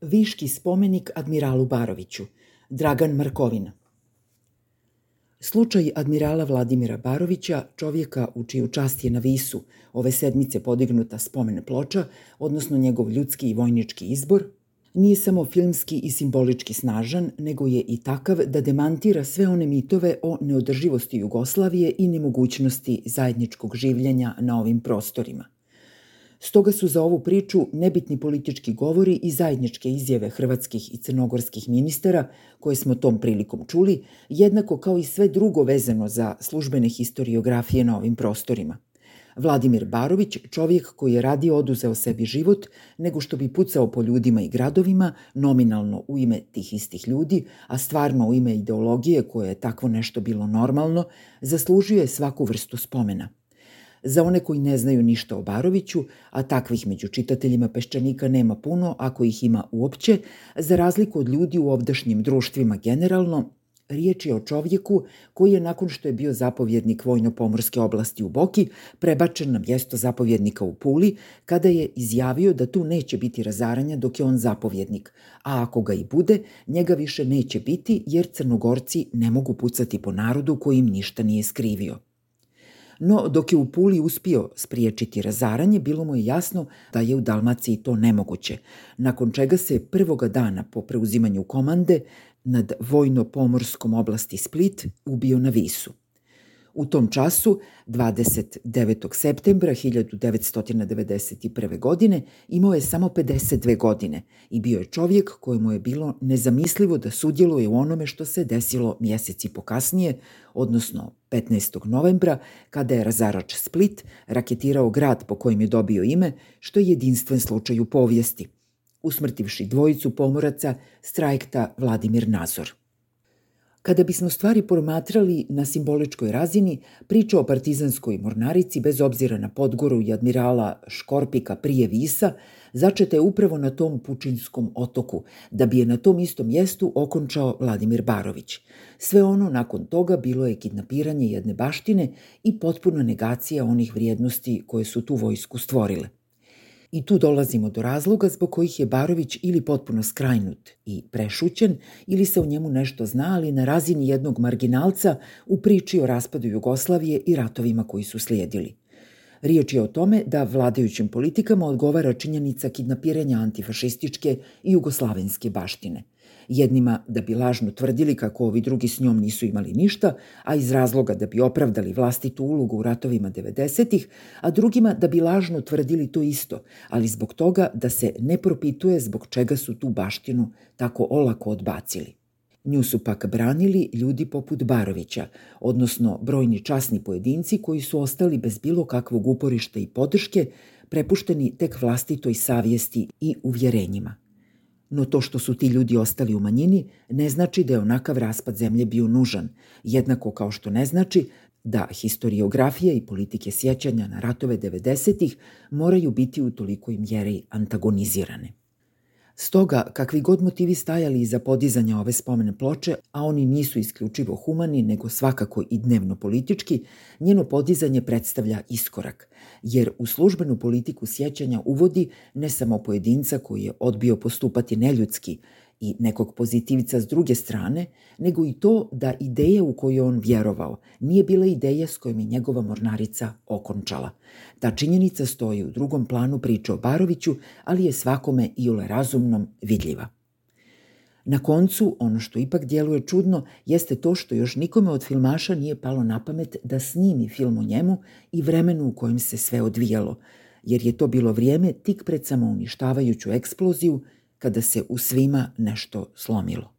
Viški spomenik admiralu Baroviću, Dragan Markovina. Slučaj admirala Vladimira Barovića, čovjeka u čiju čast je na Visu ove sedmice podignuta spomene ploča, odnosno njegov ljudski i vojnički izbor, nije samo filmski i simbolički snažan, nego je i takav da demantira sve one mitove o neodrživosti Jugoslavije i nemogućnosti zajedničkog življenja na ovim prostorima – Stoga su za ovu priču nebitni politički govori i zajedničke izjave hrvatskih i crnogorskih ministara, koje smo tom prilikom čuli, jednako kao i sve drugo vezano za službene historiografije na ovim prostorima. Vladimir Barović, čovjek koji je radio oduzeo sebi život, nego što bi pucao po ljudima i gradovima, nominalno u ime tih istih ljudi, a stvarno u ime ideologije koje je takvo nešto bilo normalno, zaslužio je svaku vrstu spomena – Za one koji ne znaju ništa o Baroviću, a takvih među čitateljima Peščanika nema puno, ako ih ima uopće, za razliku od ljudi u ovdašnjim društvima generalno, Riječ je o čovjeku koji je nakon što je bio zapovjednik vojno-pomorske oblasti u Boki prebačen na mjesto zapovjednika u Puli kada je izjavio da tu neće biti razaranja dok je on zapovjednik, a ako ga i bude, njega više neće biti jer crnogorci ne mogu pucati po narodu koji im ništa nije skrivio. No, dok je u Puli uspio spriječiti razaranje, bilo mu je jasno da je u Dalmaciji to nemoguće, nakon čega se prvoga dana po preuzimanju komande nad vojno-pomorskom oblasti Split ubio na Visu. U tom času, 29. septembra 1991. godine, imao je samo 52 godine i bio je čovjek kojemu je bilo nezamislivo da sudjeluje u onome što se desilo mjeseci pokasnije, odnosno 15. novembra, kada je razarač Split raketirao grad po kojem je dobio ime, što je jedinstven slučaj u povijesti, usmrtivši dvojicu pomoraca strajkta Vladimir Nazor. Kada bismo stvari promatrali na simboličkoj razini, priča o partizanskoj mornarici, bez obzira na Podgoru i admirala Škorpika prije Visa, začeta je upravo na tom Pučinskom otoku, da bi je na tom istom mjestu okončao Vladimir Barović. Sve ono nakon toga bilo je kidnapiranje jedne baštine i potpuna negacija onih vrijednosti koje su tu vojsku stvorile. I tu dolazimo do razloga zbog kojih je Barović ili potpuno skrajnut i prešućen ili se o njemu nešto zna, ali na razini jednog marginalca u priči o raspadu Jugoslavije i ratovima koji su slijedili. Riječ je o tome da vladajućim politikama odgovara činjenica kidnapiranja antifašističke i jugoslavenske baštine – jednima da bi lažno tvrdili kako ovi drugi s njom nisu imali ništa, a iz razloga da bi opravdali vlastitu ulogu u ratovima 90-ih, a drugima da bi lažno tvrdili to isto, ali zbog toga da se ne propituje zbog čega su tu baštinu tako olako odbacili. Nju su pak branili ljudi poput Barovića, odnosno brojni časni pojedinci koji su ostali bez bilo kakvog uporišta i podrške, prepušteni tek vlastitoj savjesti i uvjerenjima. No to što su ti ljudi ostali u manjini ne znači da je onakav raspad zemlje bio nužan, jednako kao što ne znači da historiografija i politike sjećanja na ratove 90-ih moraju biti u tolikoj mjeri antagonizirane. Stoga, kakvi god motivi stajali iza podizanja ove spomene ploče, a oni nisu isključivo humani, nego svakako i dnevno politički, njeno podizanje predstavlja iskorak, jer u službenu politiku sjećanja uvodi ne samo pojedinca koji je odbio postupati neljudski, i nekog pozitivca s druge strane, nego i to da ideja u koju on vjerovao nije bila ideja s kojom je njegova mornarica okončala. Ta činjenica stoji u drugom planu priče o Baroviću, ali je svakome i ule razumnom vidljiva. Na koncu, ono što ipak djeluje čudno jeste to što još nikome od filmaša nije palo na pamet da snimi film o njemu i vremenu u kojem se sve odvijalo, jer je to bilo vrijeme tik pred samouništavajuću eksploziju kada se u svima nešto slomilo.